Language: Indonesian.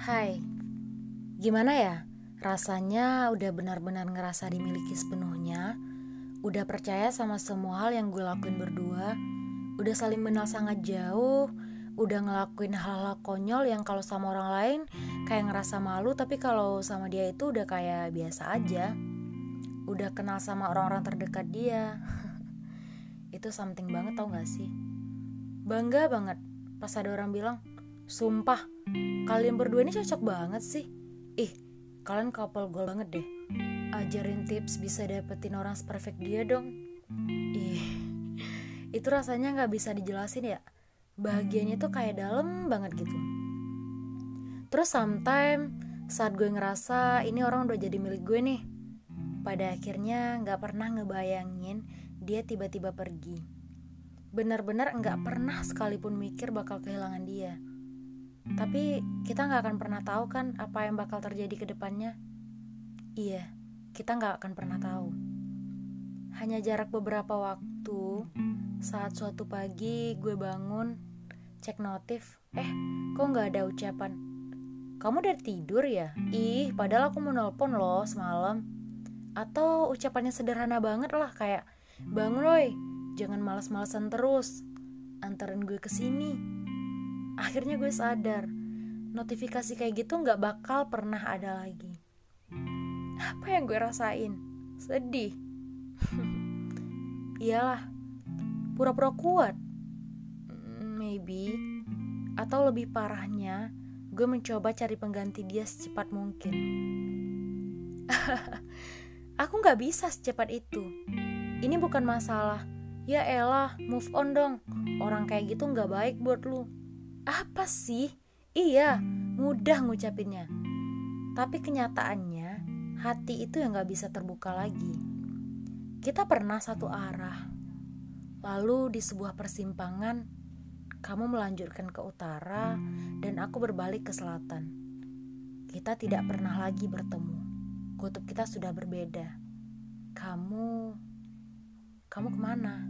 Hai, gimana ya? Rasanya udah benar-benar ngerasa dimiliki sepenuhnya, udah percaya sama semua hal yang gue lakuin berdua, udah saling kenal sangat jauh, udah ngelakuin hal-hal konyol yang kalau sama orang lain kayak ngerasa malu, tapi kalau sama dia itu udah kayak biasa aja. Udah kenal sama orang-orang terdekat dia. itu something banget tau gak sih? Bangga banget pas ada orang bilang, sumpah Kalian berdua ini cocok banget sih. Ih, kalian couple goal banget deh. Ajarin tips bisa dapetin orang seperfect dia dong. Ih, itu rasanya nggak bisa dijelasin ya. Bahagianya tuh kayak dalam banget gitu. Terus sometimes saat gue ngerasa ini orang udah jadi milik gue nih. Pada akhirnya nggak pernah ngebayangin dia tiba-tiba pergi. Benar-benar nggak pernah sekalipun mikir bakal kehilangan dia tapi kita nggak akan pernah tahu kan apa yang bakal terjadi ke depannya. Iya, kita nggak akan pernah tahu. Hanya jarak beberapa waktu, saat suatu pagi gue bangun, cek notif, eh kok nggak ada ucapan. Kamu udah tidur ya? Ih, padahal aku mau nelpon loh semalam. Atau ucapannya sederhana banget lah kayak, bangun loh, jangan malas-malasan terus. Antarin gue ke sini akhirnya gue sadar notifikasi kayak gitu nggak bakal pernah ada lagi. Apa yang gue rasain? Sedih. Iyalah pura-pura kuat. Maybe atau lebih parahnya gue mencoba cari pengganti dia secepat mungkin. Aku nggak bisa secepat itu. Ini bukan masalah. Ya elah move on dong. Orang kayak gitu nggak baik buat lu apa sih? Iya, mudah ngucapinnya. Tapi kenyataannya, hati itu yang gak bisa terbuka lagi. Kita pernah satu arah. Lalu di sebuah persimpangan, kamu melanjutkan ke utara dan aku berbalik ke selatan. Kita tidak pernah lagi bertemu. Kutub kita sudah berbeda. Kamu, kamu ke mana?